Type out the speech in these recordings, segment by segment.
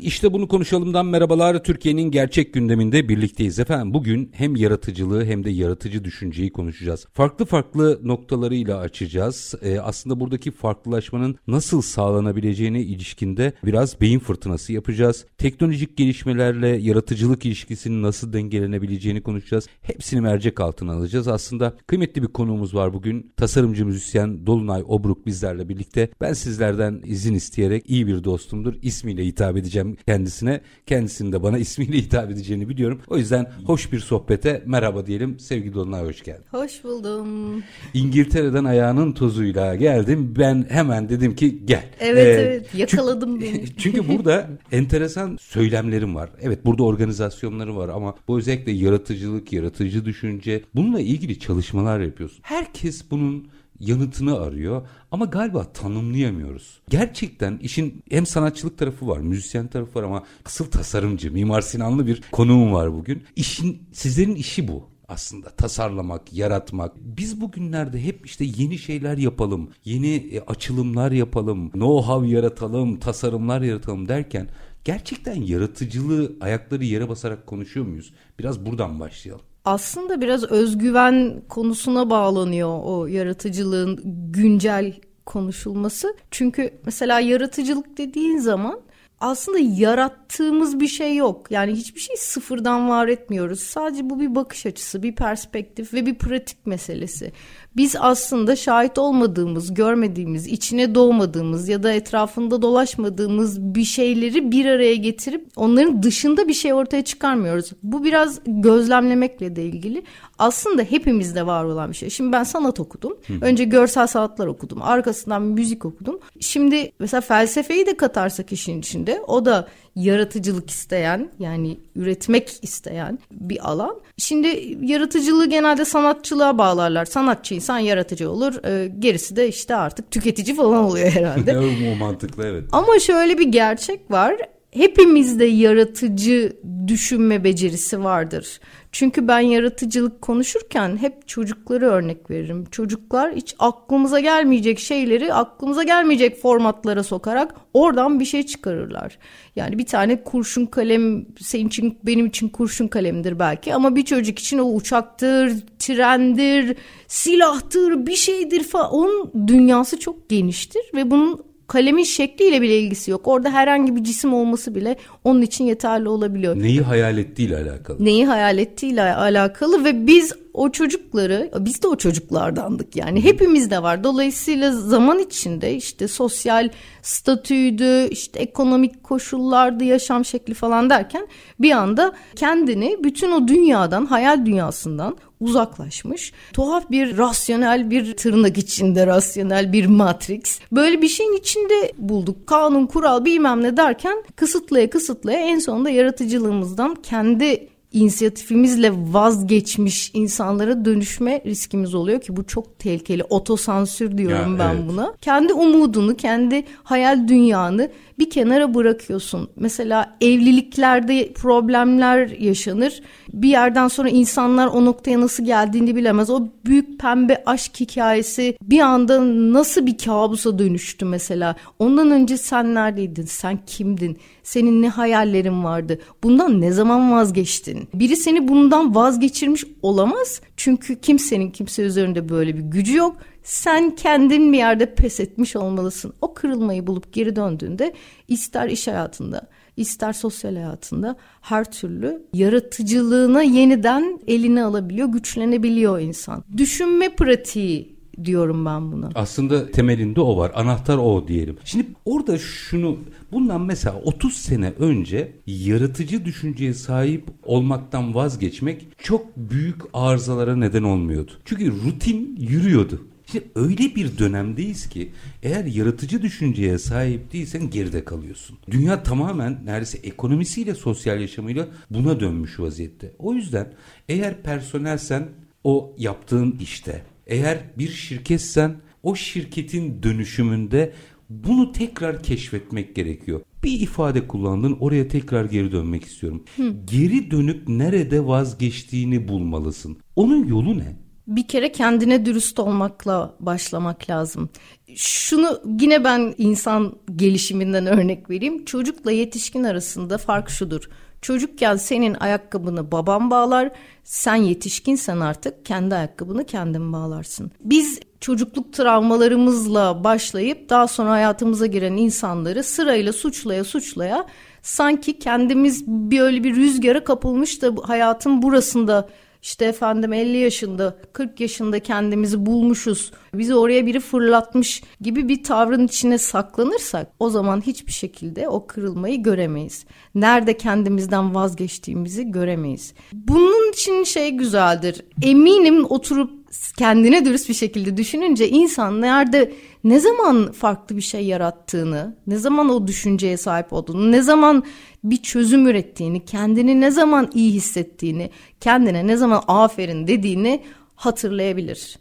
İşte bunu konuşalımdan merhabalar. Türkiye'nin gerçek gündeminde birlikteyiz efendim. Bugün hem yaratıcılığı hem de yaratıcı düşünceyi konuşacağız. Farklı farklı noktalarıyla açacağız. Ee, aslında buradaki farklılaşmanın nasıl sağlanabileceğine ilişkinde biraz beyin fırtınası yapacağız. Teknolojik gelişmelerle yaratıcılık ilişkisinin nasıl dengelenebileceğini konuşacağız. Hepsini mercek altına alacağız. Aslında kıymetli bir konuğumuz var bugün. Tasarımcı müzisyen Dolunay Obruk bizlerle birlikte. Ben sizlerden izin isteyerek iyi bir dostumdur. İsmiyle hitap edeceğim kendisine. Kendisinin de bana ismiyle hitap edeceğini biliyorum. O yüzden hoş bir sohbete merhaba diyelim. Sevgili Dolunay hoş geldin. Hoş buldum. İngiltere'den ayağının tozuyla geldim. Ben hemen dedim ki gel. Evet ee, evet yakaladım çünkü, beni. Çünkü burada enteresan söylemlerim var. Evet burada organizasyonları var ama bu özellikle yaratıcılık, yaratıcı düşünce bununla ilgili çalışmalar yapıyorsun. Herkes bunun yanıtını arıyor ama galiba tanımlayamıyoruz. Gerçekten işin hem sanatçılık tarafı var, müzisyen tarafı var ama asıl tasarımcı, Mimar Sinanlı bir konuğum var bugün. İşin sizlerin işi bu aslında tasarlamak, yaratmak. Biz bugünlerde hep işte yeni şeyler yapalım, yeni e, açılımlar yapalım, know-how yaratalım, tasarımlar yaratalım derken gerçekten yaratıcılığı ayakları yere basarak konuşuyor muyuz? Biraz buradan başlayalım aslında biraz özgüven konusuna bağlanıyor o yaratıcılığın güncel konuşulması. Çünkü mesela yaratıcılık dediğin zaman aslında yarattığımız bir şey yok. Yani hiçbir şey sıfırdan var etmiyoruz. Sadece bu bir bakış açısı, bir perspektif ve bir pratik meselesi. Biz aslında şahit olmadığımız, görmediğimiz, içine doğmadığımız ya da etrafında dolaşmadığımız bir şeyleri bir araya getirip onların dışında bir şey ortaya çıkarmıyoruz. Bu biraz gözlemlemekle de ilgili. Aslında hepimizde var olan bir şey. Şimdi ben sanat okudum. Önce görsel sanatlar okudum. Arkasından müzik okudum. Şimdi mesela felsefeyi de katarsak işin içinde o da yaratıcılık isteyen yani üretmek isteyen bir alan. Şimdi yaratıcılığı genelde sanatçılığa bağlarlar. Sanatçı insan yaratıcı olur. E, gerisi de işte artık tüketici falan oluyor herhalde. o mantıklı evet. Ama şöyle bir gerçek var. Hepimizde yaratıcı düşünme becerisi vardır. Çünkü ben yaratıcılık konuşurken hep çocukları örnek veririm. Çocuklar hiç aklımıza gelmeyecek şeyleri aklımıza gelmeyecek formatlara sokarak oradan bir şey çıkarırlar. Yani bir tane kurşun kalem senin için benim için kurşun kalemdir belki ama bir çocuk için o uçaktır, trendir, silahtır, bir şeydir falan. Onun dünyası çok geniştir ve bunun kalemin şekliyle bile ilgisi yok. Orada herhangi bir cisim olması bile onun için yeterli olabiliyor. Neyi hayal ettiğiyle alakalı. Neyi hayal ettiğiyle alakalı ve biz o çocukları biz de o çocuklardandık yani hepimiz de var. Dolayısıyla zaman içinde işte sosyal statüydü, işte ekonomik koşullardı, yaşam şekli falan derken bir anda kendini bütün o dünyadan, hayal dünyasından uzaklaşmış. Tuhaf bir rasyonel bir tırnak içinde rasyonel bir matrix. Böyle bir şeyin içinde bulduk. Kanun, kural bilmem ne derken kısıtlaya kısıtlaya en sonunda yaratıcılığımızdan kendi inisiyatifimizle vazgeçmiş insanlara dönüşme riskimiz oluyor ki bu çok tehlikeli. Otosansür diyorum ya, ben evet. buna. Kendi umudunu, kendi hayal dünyanı bir kenara bırakıyorsun. Mesela evliliklerde problemler yaşanır. Bir yerden sonra insanlar o noktaya nasıl geldiğini bilemez. O büyük pembe aşk hikayesi bir anda nasıl bir kabusa dönüştü mesela. Ondan önce sen neredeydin? Sen kimdin? Senin ne hayallerin vardı? Bundan ne zaman vazgeçtin? Biri seni bundan vazgeçirmiş olamaz. Çünkü kimsenin kimse üzerinde böyle bir gücü yok sen kendin bir yerde pes etmiş olmalısın. O kırılmayı bulup geri döndüğünde ister iş hayatında ister sosyal hayatında her türlü yaratıcılığına yeniden eline alabiliyor, güçlenebiliyor insan. Düşünme pratiği diyorum ben buna. Aslında temelinde o var. Anahtar o diyelim. Şimdi orada şunu bundan mesela 30 sene önce yaratıcı düşünceye sahip olmaktan vazgeçmek çok büyük arızalara neden olmuyordu. Çünkü rutin yürüyordu. Şimdi öyle bir dönemdeyiz ki eğer yaratıcı düşünceye sahip değilsen geride kalıyorsun. Dünya tamamen neredeyse ekonomisiyle sosyal yaşamıyla buna dönmüş vaziyette. O yüzden eğer personelsen o yaptığın işte, eğer bir şirketsen o şirketin dönüşümünde bunu tekrar keşfetmek gerekiyor. Bir ifade kullandın oraya tekrar geri dönmek istiyorum. Hı. Geri dönüp nerede vazgeçtiğini bulmalısın. Onun yolu ne? bir kere kendine dürüst olmakla başlamak lazım. Şunu yine ben insan gelişiminden örnek vereyim. Çocukla yetişkin arasında fark şudur. Çocukken senin ayakkabını babam bağlar, sen yetişkinsen artık kendi ayakkabını kendin bağlarsın. Biz çocukluk travmalarımızla başlayıp daha sonra hayatımıza giren insanları sırayla suçlaya suçlaya sanki kendimiz böyle bir rüzgara kapılmış da hayatın burasında işte efendim 50 yaşında 40 yaşında kendimizi bulmuşuz bizi oraya biri fırlatmış gibi bir tavrın içine saklanırsak o zaman hiçbir şekilde o kırılmayı göremeyiz. Nerede kendimizden vazgeçtiğimizi göremeyiz. Bunun için şey güzeldir. Eminim oturup kendine dürüst bir şekilde düşününce insan nerede ne zaman farklı bir şey yarattığını, ne zaman o düşünceye sahip olduğunu, ne zaman bir çözüm ürettiğini, kendini ne zaman iyi hissettiğini, kendine ne zaman aferin dediğini hatırlayabilir.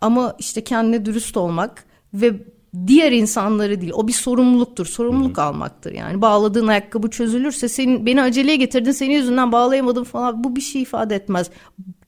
Ama işte kendine dürüst olmak ve diğer insanları değil. O bir sorumluluktur. Sorumluluk Hı-hı. almaktır yani. Bağladığın ayakkabı çözülürse senin beni aceleye getirdin senin yüzünden bağlayamadım falan bu bir şey ifade etmez.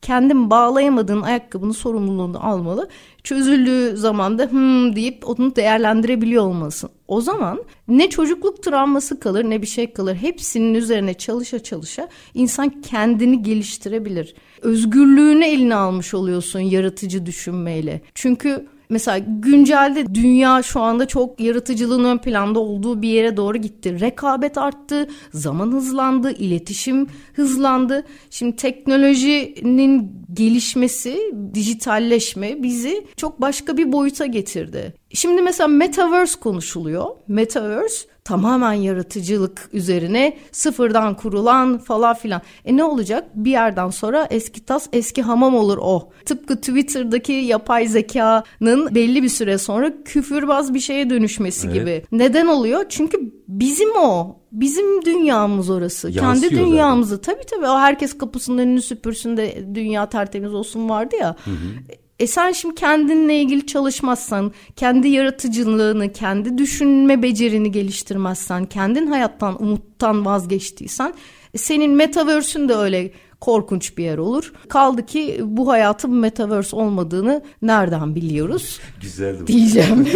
Kendin bağlayamadığın ayakkabının sorumluluğunu almalı. Çözüldüğü zaman da hmm deyip onu değerlendirebiliyor olmalısın. O zaman ne çocukluk travması kalır ne bir şey kalır. Hepsinin üzerine çalışa çalışa insan kendini geliştirebilir. Özgürlüğünü eline almış oluyorsun yaratıcı düşünmeyle. Çünkü Mesela güncelde dünya şu anda çok yaratıcılığın ön planda olduğu bir yere doğru gitti. Rekabet arttı, zaman hızlandı, iletişim hızlandı. Şimdi teknolojinin gelişmesi, dijitalleşme bizi çok başka bir boyuta getirdi. Şimdi mesela metaverse konuşuluyor. Metaverse tamamen yaratıcılık üzerine sıfırdan kurulan falan filan. E ne olacak? Bir yerden sonra eski tas eski hamam olur o. Tıpkı Twitter'daki yapay zekanın belli bir süre sonra küfürbaz bir şeye dönüşmesi evet. gibi. Neden oluyor? Çünkü bizim o. Bizim dünyamız orası. Yansıyor Kendi dünyamızı. Zaten. Tabii tabii. O herkes kapısının önünü süpürsün de dünya tertemiz olsun vardı ya. Hı hı. E sen şimdi kendinle ilgili çalışmazsan, kendi yaratıcılığını, kendi düşünme becerini geliştirmezsen, kendin hayattan, umuttan vazgeçtiysen, e senin metaverse'ün de öyle korkunç bir yer olur. Kaldı ki bu hayatın metaverse olmadığını nereden biliyoruz? Güzeldi. Diyeceğim.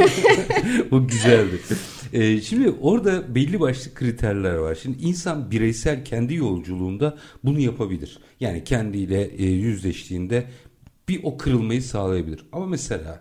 bu güzeldi. Ee, şimdi orada belli başlı kriterler var. Şimdi insan bireysel kendi yolculuğunda bunu yapabilir. Yani kendiyle e, yüzleştiğinde bir o kırılmayı sağlayabilir. Ama mesela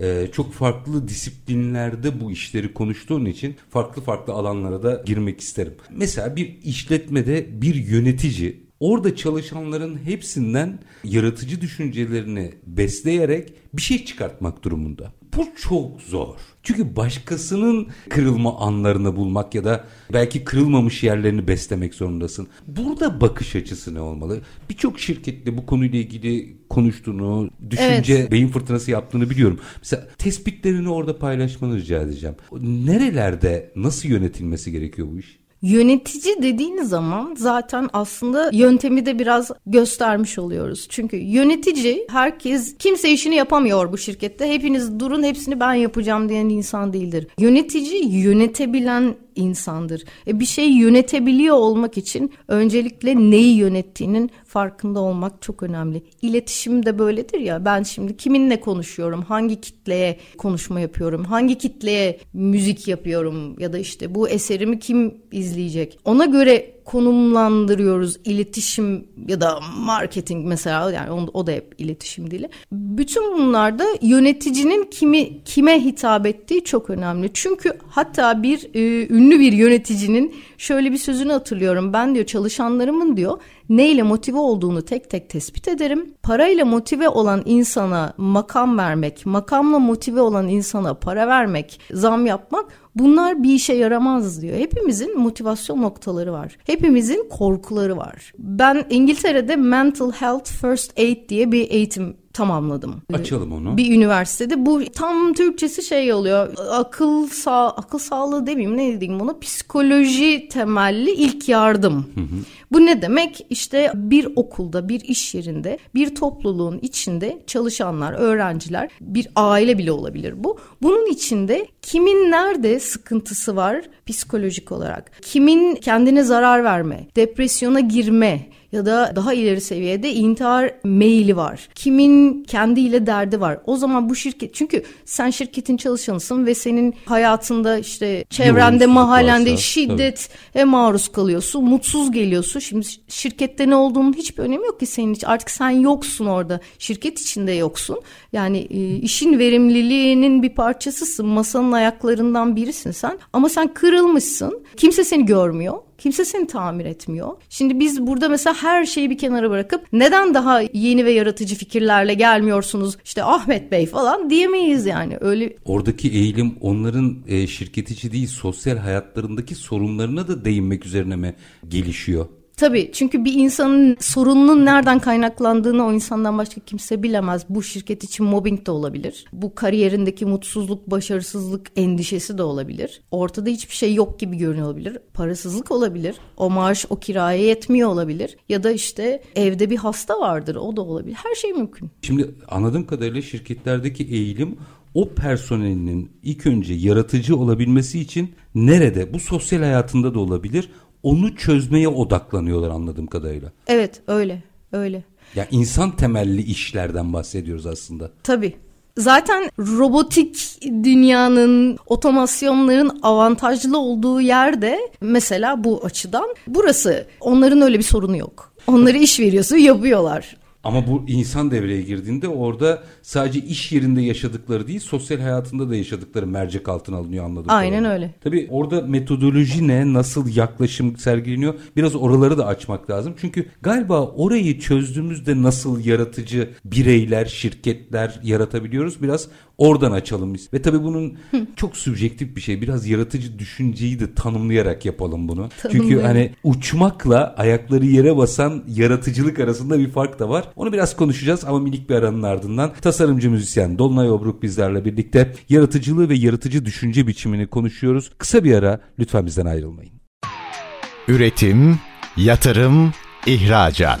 e, çok farklı disiplinlerde bu işleri konuştuğun için farklı farklı alanlara da girmek isterim. Mesela bir işletmede bir yönetici orada çalışanların hepsinden yaratıcı düşüncelerini besleyerek bir şey çıkartmak durumunda. Bu çok zor. Çünkü başkasının kırılma anlarını bulmak ya da belki kırılmamış yerlerini beslemek zorundasın. Burada bakış açısı ne olmalı? Birçok şirketle bu konuyla ilgili konuştuğunu, düşünce, evet. beyin fırtınası yaptığını biliyorum. Mesela tespitlerini orada paylaşmanı rica edeceğim. Nerelerde nasıl yönetilmesi gerekiyor bu iş? Yönetici dediğiniz zaman zaten aslında yöntemi de biraz göstermiş oluyoruz. Çünkü yönetici herkes kimse işini yapamıyor bu şirkette. Hepiniz durun hepsini ben yapacağım diyen insan değildir. Yönetici yönetebilen insandır. E bir şeyi yönetebiliyor olmak için öncelikle neyi yönettiğinin farkında olmak çok önemli. İletişim de böyledir ya. Ben şimdi kiminle konuşuyorum? Hangi kitleye konuşma yapıyorum? Hangi kitleye müzik yapıyorum ya da işte bu eserimi kim izleyecek? Ona göre konumlandırıyoruz iletişim ya da marketing mesela yani o da hep iletişim dili. Bütün bunlarda yöneticinin kimi kime hitap ettiği çok önemli. Çünkü hatta bir e, ünlü bir yöneticinin şöyle bir sözünü hatırlıyorum. Ben diyor çalışanlarımın diyor neyle motive olduğunu tek tek tespit ederim. Parayla motive olan insana makam vermek, makamla motive olan insana para vermek, zam yapmak bunlar bir işe yaramaz diyor. Hepimizin motivasyon noktaları var. Hepimizin korkuları var. Ben İngiltere'de Mental Health First Aid diye bir eğitim tamamladım. Açalım onu. Bir üniversitede. Bu tam Türkçesi şey oluyor. Akıl sağ akıl sağlığı demeyeyim ne diyeyim buna psikoloji temelli ilk yardım. Hı hı. Bu ne demek? İşte bir okulda, bir iş yerinde, bir topluluğun içinde çalışanlar, öğrenciler, bir aile bile olabilir bu. Bunun içinde kimin nerede sıkıntısı var psikolojik olarak? Kimin kendine zarar verme, depresyona girme, ya da daha ileri seviyede intihar meyli var. Kimin kendiyle derdi var. O zaman bu şirket çünkü sen şirketin çalışanısın ve senin hayatında işte çevrende mahallende varsa, şiddete tabii. maruz kalıyorsun. Mutsuz geliyorsun. Şimdi şirkette ne olduğunun hiçbir önemi yok ki senin için. Artık sen yoksun orada. Şirket içinde yoksun. Yani e, işin verimliliğinin bir parçasısın. Masanın ayaklarından birisin sen. Ama sen kırılmışsın. Kimse seni görmüyor. Kimse seni tamir etmiyor. Şimdi biz burada mesela her şeyi bir kenara bırakıp neden daha yeni ve yaratıcı fikirlerle gelmiyorsunuz işte Ahmet Bey falan diyemeyiz yani. Öyle Oradaki eğilim onların e, şirket içi değil sosyal hayatlarındaki sorunlarına da değinmek üzerine mi gelişiyor? Tabii çünkü bir insanın sorununun nereden kaynaklandığını o insandan başka kimse bilemez. Bu şirket için mobbing de olabilir. Bu kariyerindeki mutsuzluk, başarısızlık endişesi de olabilir. Ortada hiçbir şey yok gibi görünüyor olabilir. Parasızlık olabilir. O maaş o kiraya yetmiyor olabilir. Ya da işte evde bir hasta vardır o da olabilir. Her şey mümkün. Şimdi anladığım kadarıyla şirketlerdeki eğilim o personelinin ilk önce yaratıcı olabilmesi için nerede bu sosyal hayatında da olabilir onu çözmeye odaklanıyorlar anladığım kadarıyla. Evet öyle öyle. Ya insan temelli işlerden bahsediyoruz aslında. Tabii. Zaten robotik dünyanın, otomasyonların avantajlı olduğu yerde mesela bu açıdan burası. Onların öyle bir sorunu yok. Onları iş veriyorsun yapıyorlar. Ama bu insan devreye girdiğinde orada sadece iş yerinde yaşadıkları değil sosyal hayatında da yaşadıkları mercek altına alınıyor anladığım Aynen kadarıyla. öyle. Tabii orada metodoloji ne, nasıl yaklaşım sergileniyor biraz oraları da açmak lazım. Çünkü galiba orayı çözdüğümüzde nasıl yaratıcı bireyler, şirketler yaratabiliyoruz biraz oradan açalım biz. Ve tabii bunun çok subjektif bir şey. Biraz yaratıcı düşünceyi de tanımlayarak yapalım bunu. Çünkü hani uçmakla ayakları yere basan yaratıcılık arasında bir fark da var. Onu biraz konuşacağız ama minik bir aranın ardından tasarımcı müzisyen Dolunay Obruk bizlerle birlikte yaratıcılığı ve yaratıcı düşünce biçimini konuşuyoruz. Kısa bir ara lütfen bizden ayrılmayın. Üretim, yatırım, ihracat.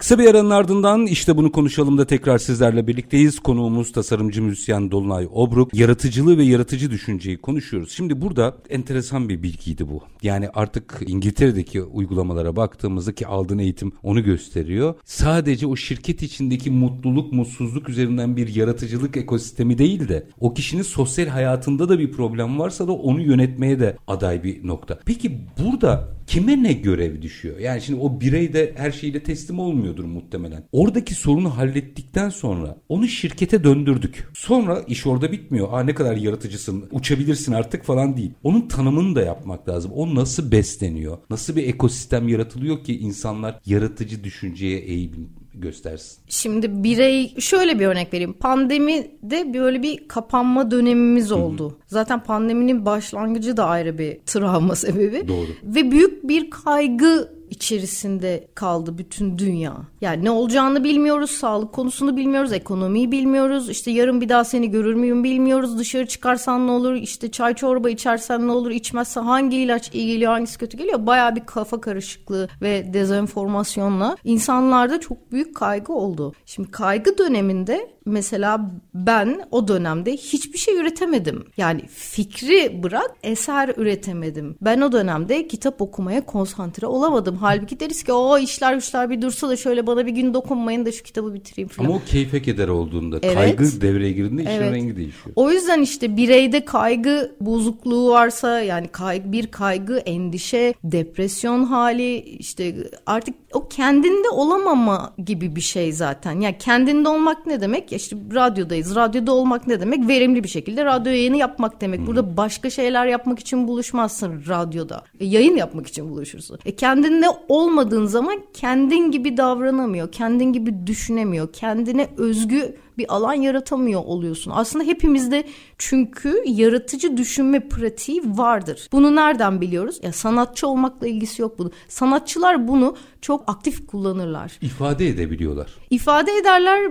Kısa bir aranın ardından işte bunu konuşalım da tekrar sizlerle birlikteyiz. Konuğumuz tasarımcı müzisyen Dolunay Obruk. Yaratıcılığı ve yaratıcı düşünceyi konuşuyoruz. Şimdi burada enteresan bir bilgiydi bu. Yani artık İngiltere'deki uygulamalara baktığımızda ki aldığın eğitim onu gösteriyor. Sadece o şirket içindeki mutluluk, mutsuzluk üzerinden bir yaratıcılık ekosistemi değil de o kişinin sosyal hayatında da bir problem varsa da onu yönetmeye de aday bir nokta. Peki burada kime ne görev düşüyor? Yani şimdi o birey de her şeyle teslim olmuyordur muhtemelen. Oradaki sorunu hallettikten sonra onu şirkete döndürdük. Sonra iş orada bitmiyor. Aa ne kadar yaratıcısın, uçabilirsin artık falan değil. Onun tanımını da yapmak lazım. O nasıl besleniyor? Nasıl bir ekosistem yaratılıyor ki insanlar yaratıcı düşünceye eğilim göstersin. Şimdi birey şöyle bir örnek vereyim. Pandemide böyle bir kapanma dönemimiz oldu. Hı hı. Zaten pandeminin başlangıcı da ayrı bir travma sebebi. Doğru. Ve büyük bir kaygı içerisinde kaldı bütün dünya. Yani ne olacağını bilmiyoruz, sağlık konusunu bilmiyoruz, ekonomiyi bilmiyoruz. İşte yarın bir daha seni görür müyüm bilmiyoruz. Dışarı çıkarsan ne olur? İşte çay çorba içersen ne olur? İçmezsen hangi ilaç iyi geliyor, hangisi kötü geliyor? Baya bir kafa karışıklığı ve dezenformasyonla insanlarda çok büyük kaygı oldu. Şimdi kaygı döneminde mesela ben o dönemde hiçbir şey üretemedim. Yani fikri bırak eser üretemedim. Ben o dönemde kitap okumaya konsantre olamadım. Halbuki deriz ki o işler güçler bir dursa da şöyle bana bir gün dokunmayın da şu kitabı bitireyim falan. Ama o keyfe keder olduğunda evet. kaygı devreye girdiğinde işin evet. rengi değişiyor. O yüzden işte bireyde kaygı bozukluğu varsa yani kaygı, bir kaygı, endişe, depresyon hali işte artık o kendinde olamama gibi bir şey zaten. Yani kendinde olmak ne demek? demek? İşte radyodayız. Radyoda olmak ne demek? Verimli bir şekilde radyo yayını yapmak demek. Burada başka şeyler yapmak için buluşmazsın radyoda. E, yayın yapmak için buluşursun. E, kendinde olmadığın zaman kendin gibi davranamıyor. Kendin gibi düşünemiyor. Kendine özgü bir alan yaratamıyor oluyorsun. Aslında hepimizde çünkü yaratıcı düşünme pratiği vardır. Bunu nereden biliyoruz? Ya sanatçı olmakla ilgisi yok bunu. Sanatçılar bunu çok aktif kullanırlar. İfade edebiliyorlar. İfade ederler.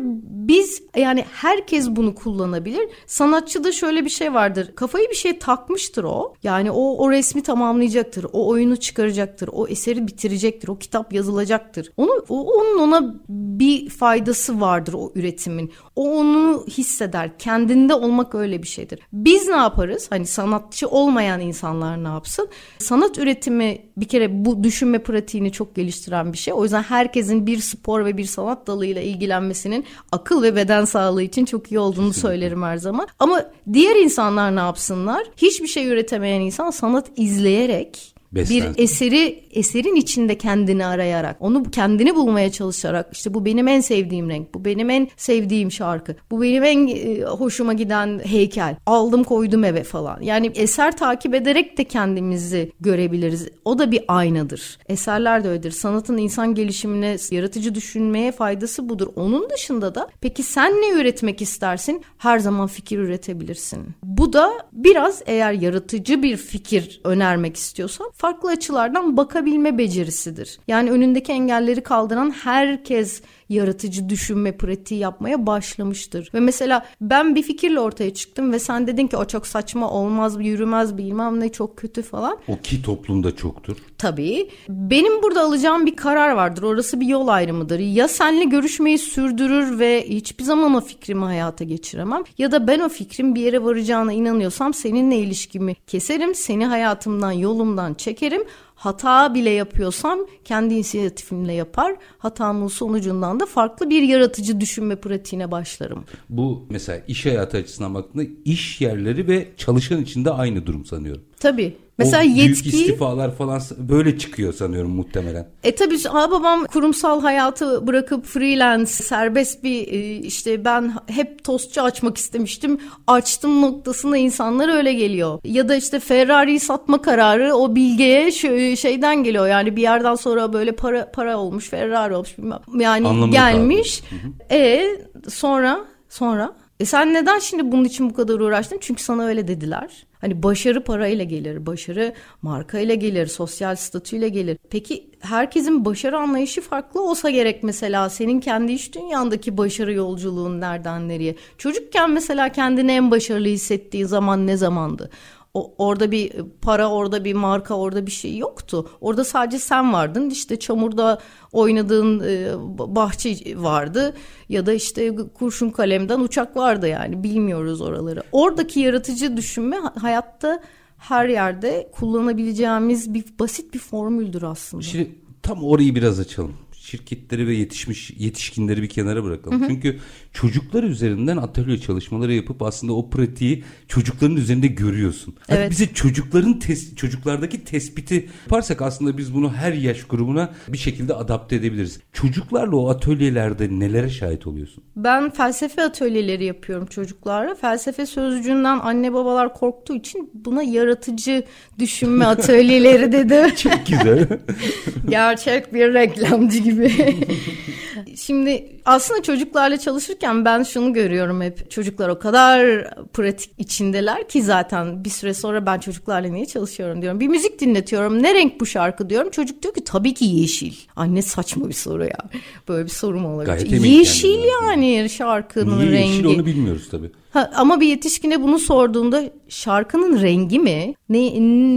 Biz yani herkes bunu kullanabilir. Sanatçıda şöyle bir şey vardır. Kafayı bir şey takmıştır o. Yani o o resmi tamamlayacaktır. O oyunu çıkaracaktır. O eseri bitirecektir. O kitap yazılacaktır. Onu o, onun ona bir faydası vardır o üretimin. O onu hisseder. Kendinde olmak öyle bir şeydir. Biz ne yaparız? Hani sanatçı olmayan insanlar ne yapsın? Sanat üretimi bir kere bu düşünme pratiğini çok geliştiren bir şey. O yüzden herkesin bir spor ve bir sanat dalıyla ilgilenmesinin akıl ve beden sağlığı için çok iyi olduğunu söylerim her zaman. Ama diğer insanlar ne yapsınlar? Hiçbir şey üretemeyen insan sanat izleyerek Beslensin. bir eseri eserin içinde kendini arayarak onu kendini bulmaya çalışarak işte bu benim en sevdiğim renk bu benim en sevdiğim şarkı bu benim en e, hoşuma giden heykel aldım koydum eve falan. Yani eser takip ederek de kendimizi görebiliriz. O da bir aynadır. Eserler de öyledir. Sanatın insan gelişimine yaratıcı düşünmeye faydası budur. Onun dışında da peki sen ne üretmek istersin? Her zaman fikir üretebilirsin. Bu da biraz eğer yaratıcı bir fikir önermek istiyorsan farklı açılardan bakabilme becerisidir. Yani önündeki engelleri kaldıran herkes yaratıcı düşünme pratiği yapmaya başlamıştır. Ve mesela ben bir fikirle ortaya çıktım ve sen dedin ki o çok saçma olmaz yürümez bilmem ne çok kötü falan. O ki toplumda çoktur. Tabii. Benim burada alacağım bir karar vardır. Orası bir yol ayrımıdır. Ya senle görüşmeyi sürdürür ve hiçbir zaman o fikrimi hayata geçiremem. Ya da ben o fikrin bir yere varacağına inanıyorsam seninle ilişkimi keserim. Seni hayatımdan yolumdan çekerim hata bile yapıyorsam kendi inisiyatifimle yapar. Hatamın sonucundan da farklı bir yaratıcı düşünme pratiğine başlarım. Bu mesela iş hayatı açısından baktığında iş yerleri ve çalışan içinde aynı durum sanıyorum. Tabii. Mesela o yetki... büyük istifalar falan böyle çıkıyor sanıyorum muhtemelen. E tabii babam kurumsal hayatı bırakıp freelance, serbest bir e, işte ben hep tostçu açmak istemiştim. Açtım noktasında insanlar öyle geliyor. Ya da işte Ferrari'yi satma kararı o bilgeye şeyden geliyor. Yani bir yerden sonra böyle para para olmuş, Ferrari olmuş bilmem. Yani Anlamı gelmiş. E sonra sonra e sen neden şimdi bunun için bu kadar uğraştın? Çünkü sana öyle dediler. Hani başarı parayla gelir, başarı markayla gelir, sosyal statüyle gelir. Peki herkesin başarı anlayışı farklı olsa gerek mesela senin kendi iş dünyandaki başarı yolculuğun nereden nereye? Çocukken mesela kendini en başarılı hissettiği zaman ne zamandı? O, orada bir para, orada bir marka, orada bir şey yoktu. Orada sadece sen vardın. İşte çamurda oynadığın e, bahçe vardı ya da işte kurşun kalemden uçak vardı yani bilmiyoruz oraları. Oradaki yaratıcı düşünme hayatta her yerde kullanabileceğimiz bir basit bir formüldür aslında. Şimdi tam orayı biraz açalım şirketleri ve yetişmiş yetişkinleri bir kenara bırakalım. Hı hı. Çünkü çocuklar üzerinden atölye çalışmaları yapıp aslında o pratiği çocukların üzerinde görüyorsun. Evet. Hadi bize çocukların tes, çocuklardaki tespiti yaparsak aslında biz bunu her yaş grubuna bir şekilde adapte edebiliriz. Çocuklarla o atölyelerde nelere şahit oluyorsun? Ben felsefe atölyeleri yapıyorum çocuklarla. Felsefe sözcüğünden anne babalar korktuğu için buna yaratıcı düşünme atölyeleri dedim. Çok güzel. Gerçek bir reklamcı gibi. Şimdi aslında çocuklarla çalışırken ben şunu görüyorum hep. Çocuklar o kadar pratik içindeler ki zaten bir süre sonra ben çocuklarla niye çalışıyorum diyorum. Bir müzik dinletiyorum. Ne renk bu şarkı diyorum. Çocuk diyor ki tabii ki yeşil. Anne saçma bir soru ya. Böyle bir sorum olabilir. Yeşil yani şarkının niye rengi. Yeşil onu bilmiyoruz tabii. Ha, ama bir yetişkine bunu sorduğunda şarkının rengi mi? Ne,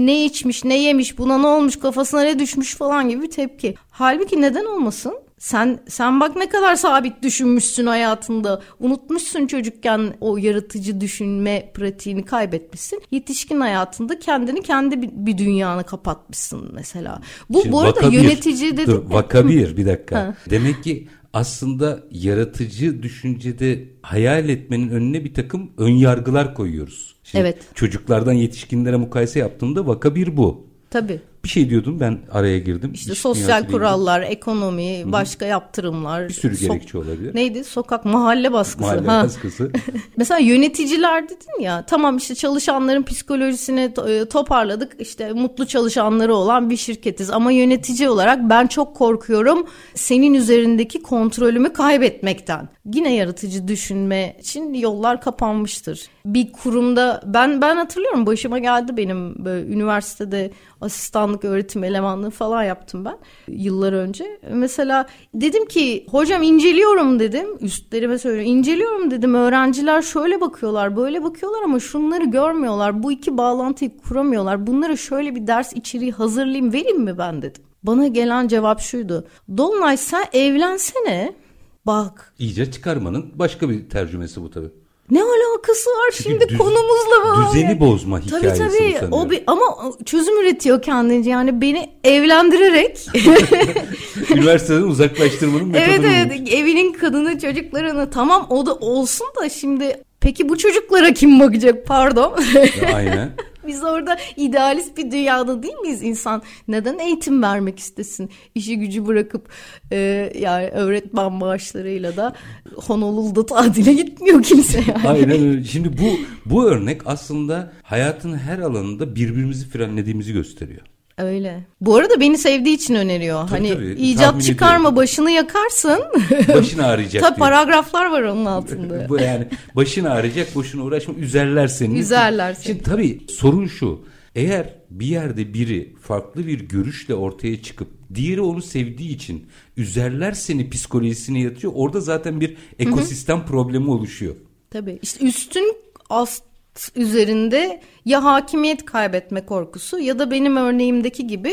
ne içmiş, ne yemiş, buna ne olmuş, kafasına ne düşmüş falan gibi bir tepki. Halbuki neden olmasın? Sen sen bak ne kadar sabit düşünmüşsün hayatında. Unutmuşsun çocukken o yaratıcı düşünme pratiğini kaybetmişsin. Yetişkin hayatında kendini kendi bir, bir dünyanı kapatmışsın mesela. Bu Şimdi bu arada bir, yönetici dedi. Dur, vaka bir bir dakika. Ha. Demek ki aslında yaratıcı düşüncede hayal etmenin önüne bir takım ön yargılar koyuyoruz. Şimdi evet. Çocuklardan yetişkinlere mukayese yaptığımda vaka bir bu. Tabii. Bir şey diyordun ben araya girdim. İşte İş sosyal kurallar, ilgili. ekonomi, Hı-hı. başka yaptırımlar. Bir sürü so- gerekçe olabilir. Neydi? Sokak mahalle baskısı. Mahalle ha. baskısı. Mesela yöneticiler dedin ya tamam işte çalışanların psikolojisini e, toparladık. İşte mutlu çalışanları olan bir şirketiz ama yönetici olarak ben çok korkuyorum senin üzerindeki kontrolümü kaybetmekten. Yine yaratıcı düşünme için yollar kapanmıştır. Bir kurumda ben ben hatırlıyorum başıma geldi benim böyle üniversitede asistanlık öğretim elemanlığı falan yaptım ben yıllar önce. Mesela dedim ki hocam inceliyorum dedim üstlerime söylüyorum inceliyorum dedim öğrenciler şöyle bakıyorlar böyle bakıyorlar ama şunları görmüyorlar bu iki bağlantıyı kuramıyorlar bunlara şöyle bir ders içeriği hazırlayayım vereyim mi ben dedim. Bana gelen cevap şuydu. Dolunay sen evlensene. Bak. İyice çıkarmanın başka bir tercümesi bu tabii. Ne alakası var Çünkü şimdi düz, konumuzla var. Düzeni bozma hikayesi tabii, tabii. bu o bir, ama çözüm üretiyor kendince yani beni evlendirerek. Üniversiteden uzaklaştırmanın metodu Evet evet evinin kadını çocuklarını tamam o da olsun da şimdi peki bu çocuklara kim bakacak pardon. Aynen. Biz orada idealist bir dünyada değil miyiz insan? Neden eğitim vermek istesin? İşi gücü bırakıp e, yani öğretmen maaşlarıyla da Honolulu'da tatile gitmiyor kimse yani. Aynen öyle. Şimdi bu bu örnek aslında hayatın her alanında birbirimizi frenlediğimizi gösteriyor. Öyle. Bu arada beni sevdiği için öneriyor. Tabii, hani tabii, icat çıkarma ediyorum. başını yakarsın. Başın ağrıyacak. Ta paragraflar var onun altında. Bu yani başın ağrıyacak boşuna uğraşma üzerler seni. Üzerler seni. Şimdi tabii sorun şu. Eğer bir yerde biri farklı bir görüşle ortaya çıkıp diğeri onu sevdiği için üzerler seni psikolojisini yatıyor. Orada zaten bir ekosistem Hı-hı. problemi oluşuyor. Tabii. İşte üstün ast üzerinde ya hakimiyet kaybetme korkusu ya da benim örneğimdeki gibi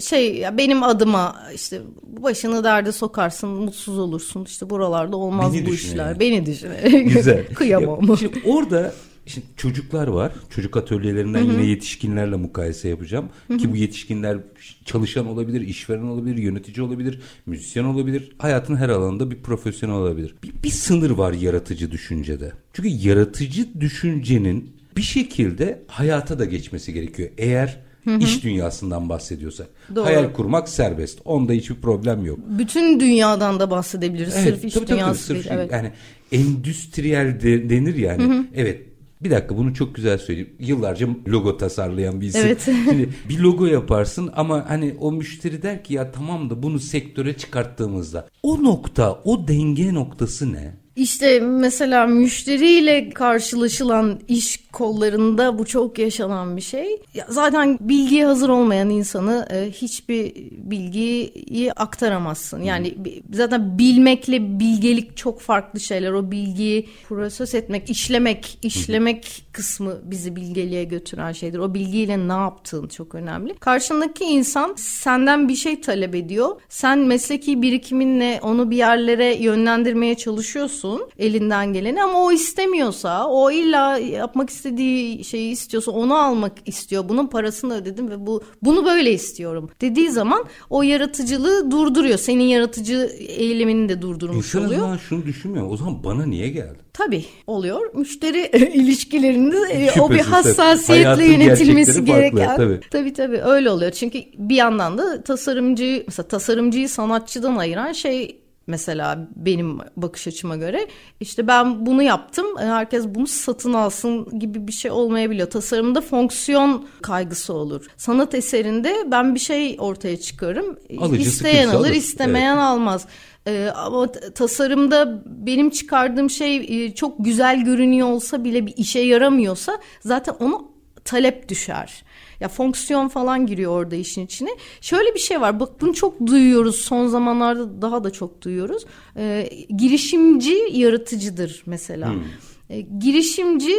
şey benim adıma işte başını derde sokarsın mutsuz olursun işte buralarda olmaz Beni bu işler yani. beni düşün. Güzel. Kıyamam. Ya, şimdi orada Şimdi çocuklar var. Çocuk atölyelerinden Hı-hı. yine yetişkinlerle mukayese yapacağım. Hı-hı. Ki bu yetişkinler çalışan olabilir, işveren olabilir, yönetici olabilir, müzisyen olabilir. Hayatın her alanında bir profesyonel olabilir. Bir, bir sınır var yaratıcı düşüncede. Çünkü yaratıcı düşüncenin bir şekilde hayata da geçmesi gerekiyor. Eğer Hı hı. iş dünyasından bahsediyorsak. Doğru. Hayal kurmak serbest. Onda hiçbir problem yok. Bütün dünyadan da bahsedebiliriz. Evet, sırf iş tabii, dünyası tabii, sırf değil. Evet. Yani endüstriyel de, denir yani. Hı hı. Evet bir dakika bunu çok güzel söyleyeyim. Yıllarca logo tasarlayan bir isim. Evet. Şimdi bir logo yaparsın ama hani o müşteri der ki ya tamam da bunu sektöre çıkarttığımızda o nokta, o denge noktası ne? İşte mesela müşteriyle karşılaşılan iş kollarında bu çok yaşanan bir şey. Zaten bilgiye hazır olmayan insanı e, hiçbir bilgiyi aktaramazsın. Yani zaten bilmekle bilgelik çok farklı şeyler. O bilgiyi proses etmek, işlemek, işlemek kısmı bizi bilgeliğe götüren şeydir. O bilgiyle ne yaptığın çok önemli. Karşındaki insan senden bir şey talep ediyor. Sen mesleki birikiminle onu bir yerlere yönlendirmeye çalışıyorsun elinden geleni ama o istemiyorsa, o illa yapmak istediği şeyi istiyorsa onu almak istiyor. Bunun parasını ödedim ve bu bunu böyle istiyorum dediği zaman o yaratıcılığı durduruyor. Senin yaratıcı eylemini de durdurmuş İnsan oluyor. İnsan şunu düşünmüyor. O zaman bana niye geldi? Tabii oluyor. Müşteri ilişkilerinde e, o bir hassasiyetle yönetilmesi gereken. Farklı, tabii. tabii tabii öyle oluyor. Çünkü bir yandan da tasarımcı mesela tasarımcıyı sanatçıdan ayıran şey mesela benim bakış açıma göre işte ben bunu yaptım herkes bunu satın alsın gibi bir şey olmayabiliyor. Tasarımda fonksiyon kaygısı olur. Sanat eserinde ben bir şey ortaya çıkarım. Alıcı İsteyen alır, alır istemeyen evet. almaz. Ee, ama tasarımda benim çıkardığım şey e, çok güzel görünüyor olsa bile bir işe yaramıyorsa zaten onu talep düşer. Ya fonksiyon falan giriyor orada işin içine. Şöyle bir şey var. Bak bunu çok duyuyoruz. Son zamanlarda daha da çok duyuyoruz. Ee, girişimci yaratıcıdır mesela. Hmm. Ee, girişimci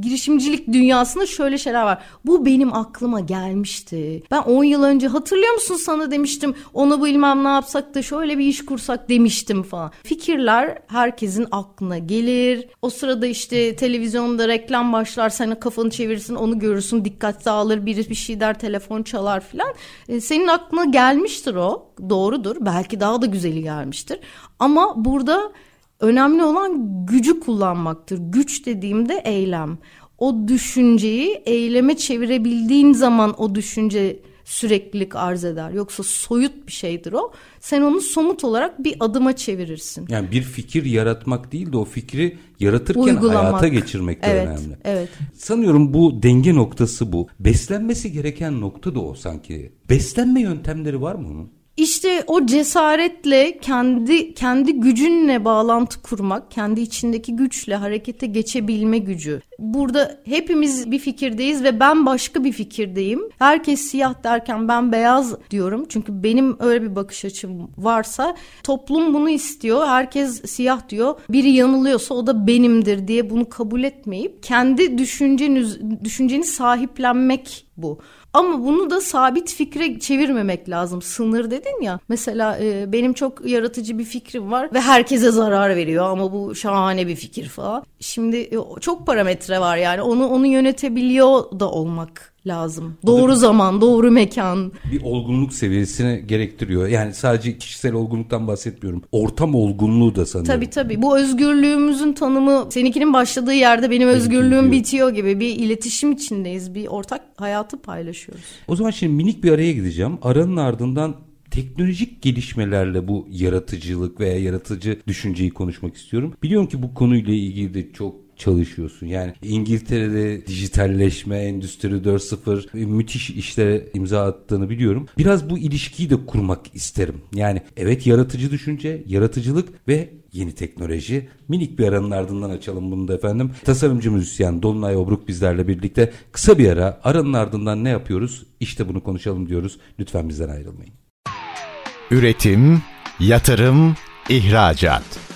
girişimcilik dünyasında şöyle şeyler var. Bu benim aklıma gelmişti. Ben 10 yıl önce hatırlıyor musun sana demiştim. Onu bilmem ne yapsak da şöyle bir iş kursak demiştim falan. Fikirler herkesin aklına gelir. O sırada işte televizyonda reklam başlar. Sen kafanı çevirirsin onu görürsün. Dikkat dağılır. Biri bir şey der telefon çalar filan. E, senin aklına gelmiştir o. Doğrudur. Belki daha da güzeli gelmiştir. Ama burada Önemli olan gücü kullanmaktır. Güç dediğimde eylem. o düşünceyi eyleme çevirebildiğin zaman o düşünce süreklilik arz eder. Yoksa soyut bir şeydir o. Sen onu somut olarak bir adıma çevirirsin. Yani bir fikir yaratmak değil de o fikri yaratırken Uygulamak. hayata geçirmek de evet, önemli. Evet. Sanıyorum bu denge noktası bu. Beslenmesi gereken nokta da o sanki. Beslenme yöntemleri var mı onun? İşte o cesaretle kendi kendi gücünle bağlantı kurmak, kendi içindeki güçle harekete geçebilme gücü. Burada hepimiz bir fikirdeyiz ve ben başka bir fikirdeyim. Herkes siyah derken ben beyaz diyorum. Çünkü benim öyle bir bakış açım varsa toplum bunu istiyor. Herkes siyah diyor. Biri yanılıyorsa o da benimdir diye bunu kabul etmeyip kendi düşünceniz düşünceni sahiplenmek bu. Ama bunu da sabit fikre çevirmemek lazım. Sınır dedin ya. Mesela e, benim çok yaratıcı bir fikrim var ve herkese zarar veriyor ama bu şahane bir fikir falan. Şimdi e, çok parametre var yani onu onu yönetebiliyor da olmak lazım. Doğru zaman, doğru mekan. Bir olgunluk seviyesine gerektiriyor. Yani sadece kişisel olgunluktan bahsetmiyorum. Ortam olgunluğu da sanıyorum. Tabii tabii. Bu özgürlüğümüzün tanımı seninkinin başladığı yerde benim özgürlüğüm bitiyor gibi bir iletişim içindeyiz. Bir ortak hayatı paylaşıyoruz. O zaman şimdi minik bir araya gideceğim. Aranın ardından teknolojik gelişmelerle bu yaratıcılık veya yaratıcı düşünceyi konuşmak istiyorum. Biliyorum ki bu konuyla ilgili de çok çalışıyorsun. Yani İngiltere'de dijitalleşme, Endüstri 4.0 müthiş işlere imza attığını biliyorum. Biraz bu ilişkiyi de kurmak isterim. Yani evet yaratıcı düşünce, yaratıcılık ve yeni teknoloji. Minik bir aranın ardından açalım bunu da efendim. Tasarımcı müzisyen Dolunay Obruk bizlerle birlikte kısa bir ara. Aranın ardından ne yapıyoruz? İşte bunu konuşalım diyoruz. Lütfen bizden ayrılmayın. Üretim, yatırım, ihracat.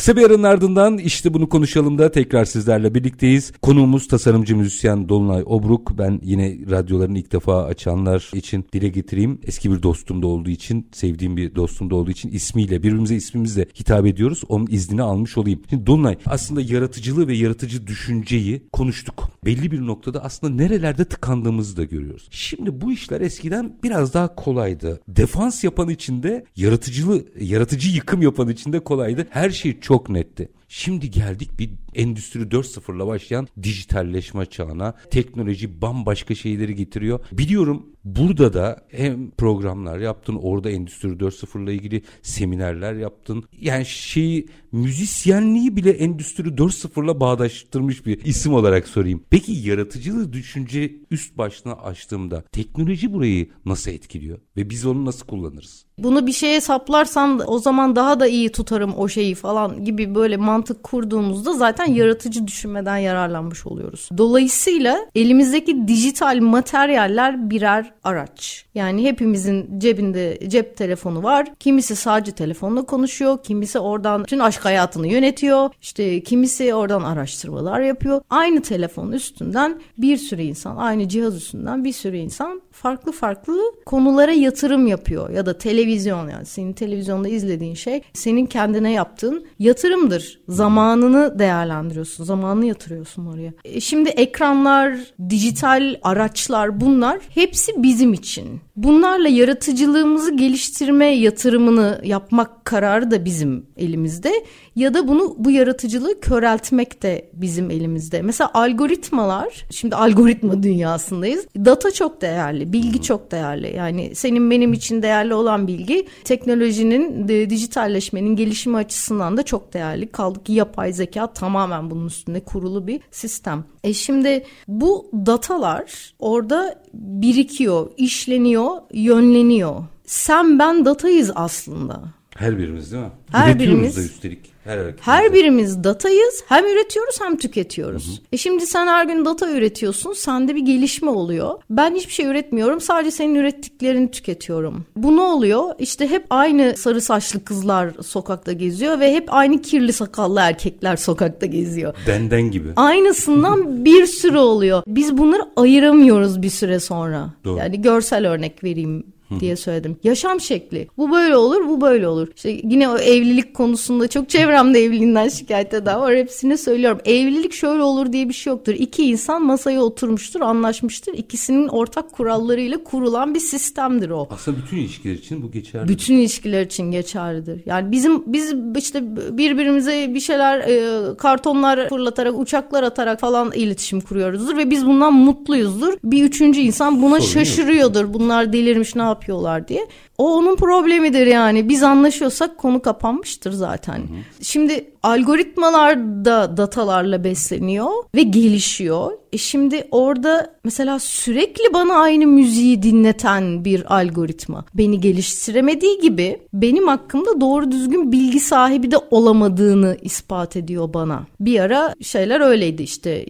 Kısa bir aranın ardından işte bunu konuşalım da tekrar sizlerle birlikteyiz. Konuğumuz tasarımcı müzisyen Dolunay Obruk. Ben yine radyolarını ilk defa açanlar için dile getireyim. Eski bir dostum da olduğu için, sevdiğim bir dostum da olduğu için ismiyle, birbirimize ismimizle hitap ediyoruz. Onun iznini almış olayım. Şimdi Dolunay aslında yaratıcılığı ve yaratıcı düşünceyi konuştuk. Belli bir noktada aslında nerelerde tıkandığımızı da görüyoruz. Şimdi bu işler eskiden biraz daha kolaydı. Defans yapan içinde yaratıcılığı, yaratıcı yıkım yapan içinde kolaydı. Her şey çok çok netti. Şimdi geldik bir Endüstri 4.0'la başlayan dijitalleşme çağına. Teknoloji bambaşka şeyleri getiriyor. Biliyorum burada da hem programlar yaptın, orada Endüstri 4.0 ile ilgili seminerler yaptın. Yani şeyi müzisyenliği bile Endüstri 4.0'la bağdaştırmış bir isim olarak sorayım. Peki yaratıcılığı düşünce üst başına açtığımda teknoloji burayı nasıl etkiliyor ve biz onu nasıl kullanırız? Bunu bir şeye saplarsam o zaman daha da iyi tutarım o şeyi falan gibi böyle mantık kurduğumuzda zaten yaratıcı düşünmeden yararlanmış oluyoruz. Dolayısıyla elimizdeki dijital materyaller birer araç. Yani hepimizin cebinde cep telefonu var. Kimisi sadece telefonla konuşuyor, kimisi oradan tüm aşk hayatını yönetiyor. İşte kimisi oradan araştırmalar yapıyor. Aynı telefon üstünden bir sürü insan, aynı cihaz üstünden bir sürü insan farklı farklı konulara yatırım yapıyor ya da televizyon yani senin televizyonda izlediğin şey senin kendine yaptığın yatırımdır. Zamanını değerlendiriyorsun, zamanını yatırıyorsun oraya. E şimdi ekranlar, dijital araçlar bunlar hepsi bizim için. Bunlarla yaratıcılığımızı geliştirme yatırımını yapmak kararı da bizim elimizde ya da bunu bu yaratıcılığı köreltmek de bizim elimizde. Mesela algoritmalar, şimdi algoritma dünyasındayız. Data çok değerli, bilgi çok değerli. Yani senin benim için değerli olan bilgi teknolojinin, dijitalleşmenin gelişimi açısından da çok değerli. Kaldı ki yapay zeka tamamen bunun üstünde kurulu bir sistem. E şimdi bu datalar orada birikiyor, işleniyor, yönleniyor. Sen ben datayız aslında. Her birimiz değil mi? Her birimiz. Da üstelik. Her, her birimiz datayız. Hem üretiyoruz hem tüketiyoruz. Hı hı. E şimdi sen her gün data üretiyorsun. Sende bir gelişme oluyor. Ben hiçbir şey üretmiyorum. Sadece senin ürettiklerini tüketiyorum. Bu ne oluyor? İşte hep aynı sarı saçlı kızlar sokakta geziyor ve hep aynı kirli sakallı erkekler sokakta geziyor. Denden gibi. Aynısından bir sürü oluyor. Biz bunları ayıramıyoruz bir süre sonra. Doğru. Yani görsel örnek vereyim diye söyledim. Yaşam şekli. Bu böyle olur, bu böyle olur. İşte yine o evlilik konusunda çok çevremde evliliğinden şikayet eden var. Hepsine söylüyorum. Evlilik şöyle olur diye bir şey yoktur. İki insan masaya oturmuştur, anlaşmıştır. İkisinin ortak kurallarıyla kurulan bir sistemdir o. Aslında bütün ilişkiler için bu geçerli. Bütün ilişkiler için geçerlidir. Yani bizim biz işte birbirimize bir şeyler e, kartonlar fırlatarak, uçaklar atarak falan iletişim kuruyoruzdur ve biz bundan mutluyuzdur. Bir üçüncü insan buna Sorun şaşırıyordur. Yok. Bunlar delirmiş ne yapıyorlar diye. O onun problemidir yani. Biz anlaşıyorsak konu kapanmıştır zaten. Hı hı. Şimdi algoritmalar da datalarla besleniyor ve gelişiyor. E şimdi orada mesela sürekli bana aynı müziği dinleten bir algoritma beni geliştiremediği gibi benim hakkımda doğru düzgün bilgi sahibi de olamadığını ispat ediyor bana. Bir ara şeyler öyleydi işte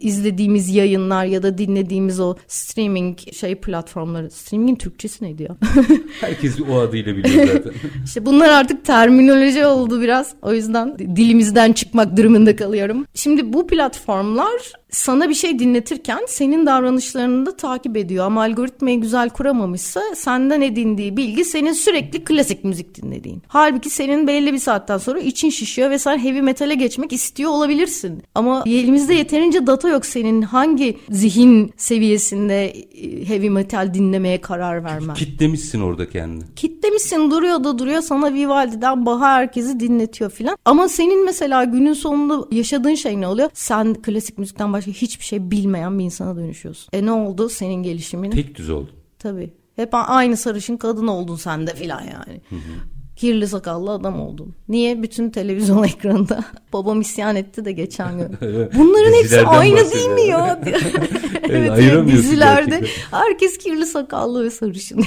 izlediğimiz yayınlar ya da dinlediğimiz o streaming şey platformları. Streamingin Türkçesi neydi ya? Herkes o adıyla biliyor zaten. İşte bunlar artık terminoloji oldu biraz. O yüzden dilimizden çıkmak durumunda kalıyorum. Şimdi bu platformlar sana bir şey dinletirken senin davranışlarını da takip ediyor. Ama algoritmayı güzel kuramamışsa senden edindiği bilgi senin sürekli klasik müzik dinlediğin. Halbuki senin belli bir saatten sonra için şişiyor ve sen heavy metale geçmek istiyor olabilirsin. Ama elimizde yeterince data yok senin hangi zihin seviyesinde e, heavy metal dinlemeye karar vermen. Kitlemişsin orada kendini. Kitlemişsin duruyor da duruyor sana Vivaldi'den Baha herkesi dinletiyor filan. Ama senin mesela günün sonunda yaşadığın şey ne oluyor? Sen klasik müzikten başka hiçbir şey bilmeyen bir insana dönüşüyorsun. E ne oldu senin gelişimin? Tek düz oldun. Tabii. Hep aynı sarışın kadın oldun sen de filan yani. Hı hı kirli sakallı adam oldun. Niye? Bütün televizyon ekranında babam isyan etti de geçen gün. Bunların hepsi aynı değil mi ya? evet, evet dizilerde gerçekten. herkes kirli sakallı ve sarışın.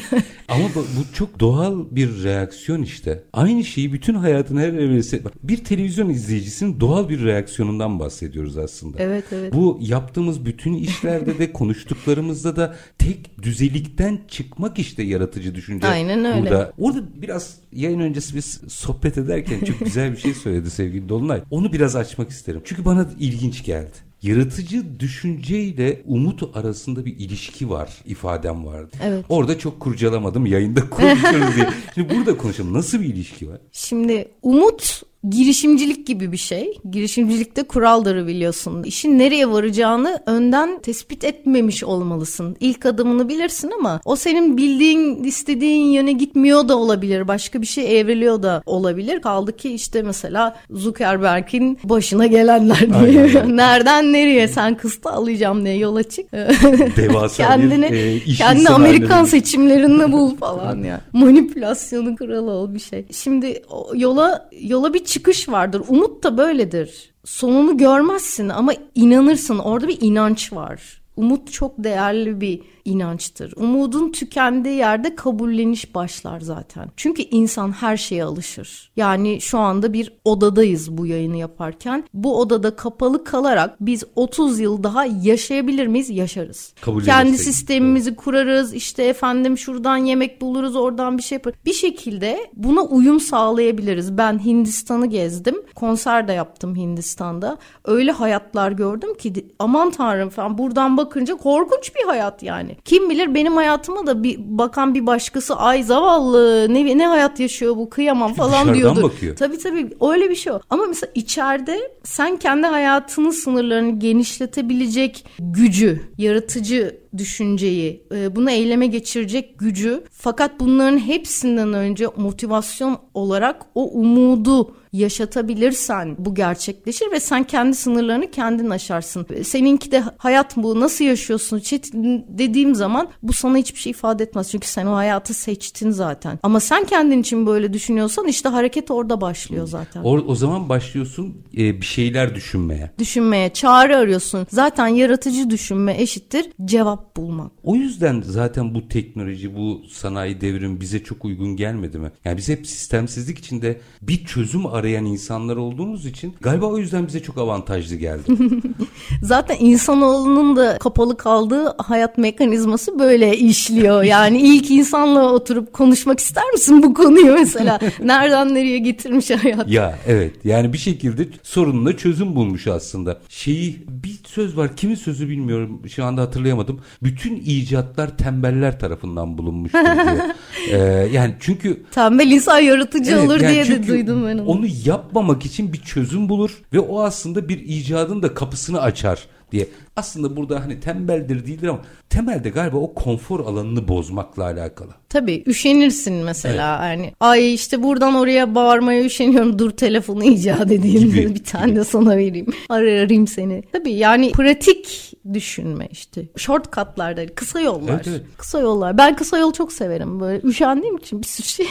Ama bu, bu çok doğal bir reaksiyon işte. Aynı şeyi bütün hayatın her evresinde bir televizyon izleyicisinin doğal bir reaksiyonundan bahsediyoruz aslında. Evet evet. Bu yaptığımız bütün işlerde de konuştuklarımızda da tek düzelikten çıkmak işte yaratıcı düşünce. Aynen öyle. Burada orada biraz yayın öncesi biz sohbet ederken çok güzel bir şey söyledi sevgili Dolunay. Onu biraz açmak isterim. Çünkü bana ilginç geldi. Yaratıcı düşünceyle umut arasında bir ilişki var ifadem vardı. Evet. Orada çok kurcalamadım yayında konuşuyoruz diye. Şimdi burada konuşalım. Nasıl bir ilişki var? Şimdi umut girişimcilik gibi bir şey. Girişimcilikte kuralları biliyorsun. İşin nereye varacağını önden tespit etmemiş olmalısın. İlk adımını bilirsin ama o senin bildiğin, istediğin yöne gitmiyor da olabilir. Başka bir şey evriliyor da olabilir. Kaldı ki işte mesela Zuckerberg'in başına gelenler diye. Nereden nereye sen kısta alacağım diye yola çık. Devasa kendini, bir e, Kendini Amerikan seçimlerinde bul falan ya. Manipülasyonun kralı ol bir şey. Şimdi yola yola bir çıkış vardır. Umut da böyledir. Sonunu görmezsin ama inanırsın. Orada bir inanç var. Umut çok değerli bir inançtır. Umudun tükendiği yerde kabulleniş başlar zaten. Çünkü insan her şeye alışır. Yani şu anda bir odadayız bu yayını yaparken. Bu odada kapalı kalarak biz 30 yıl daha yaşayabilir miyiz? Yaşarız. Kendi sistemimizi evet. kurarız. İşte efendim şuradan yemek buluruz, oradan bir şey yaparız. Bir şekilde buna uyum sağlayabiliriz. Ben Hindistan'ı gezdim. Konser de yaptım Hindistan'da. Öyle hayatlar gördüm ki aman tanrım falan buradan bakınca korkunç bir hayat yani. Kim bilir benim hayatıma da bir bakan bir başkası ay zavallı ne ne hayat yaşıyor bu kıyamam falan diyordur. bakıyor. Tabii tabii öyle bir şey o. Ama mesela içeride sen kendi hayatının sınırlarını genişletebilecek gücü, yaratıcı düşünceyi, e, bunu eyleme geçirecek gücü fakat bunların hepsinden önce motivasyon olarak o umudu yaşatabilirsen bu gerçekleşir ve sen kendi sınırlarını kendin aşarsın. Seninki de hayat bu nasıl yaşıyorsun Çetin dediğim zaman bu sana hiçbir şey ifade etmez. Çünkü sen o hayatı seçtin zaten. Ama sen kendin için böyle düşünüyorsan işte hareket orada başlıyor zaten. O, o zaman başlıyorsun e, bir şeyler düşünmeye. Düşünmeye, çağrı arıyorsun. Zaten yaratıcı düşünme eşittir cevap bulmak. O yüzden zaten bu teknoloji, bu sanayi devrim bize çok uygun gelmedi mi? Yani biz hep sistemsizlik içinde bir çözüm arıyoruz arayan insanlar olduğumuz için galiba o yüzden bize çok avantajlı geldi. Zaten insanoğlunun da kapalı kaldığı hayat mekanizması böyle işliyor. Yani ilk insanla oturup konuşmak ister misin bu konuyu mesela? Nereden nereye getirmiş hayat? Ya evet yani bir şekilde sorununa çözüm bulmuş aslında. Şeyi bir söz var kimin sözü bilmiyorum şu anda hatırlayamadım. bütün icatlar tembeller tarafından bulunmuştur diyor. ee, yani çünkü tembel insan yaratıcı evet, olur yani diye de duydum ben onu. Onu yapmamak için bir çözüm bulur ve o aslında bir icadın da kapısını açar diye. Aslında burada hani tembeldir değildir ama temelde galiba o konfor alanını bozmakla alakalı. Tabii üşenirsin mesela evet. yani ay işte buradan oraya bağırmaya üşeniyorum dur telefonu icat edeyim gibi, bir tane gibi. de sana vereyim ararım seni. Tabii yani pratik düşünme işte shortcutlarda kısa yollar evet, evet. kısa yollar ben kısa yol çok severim böyle üşendiğim için bir sürü şey.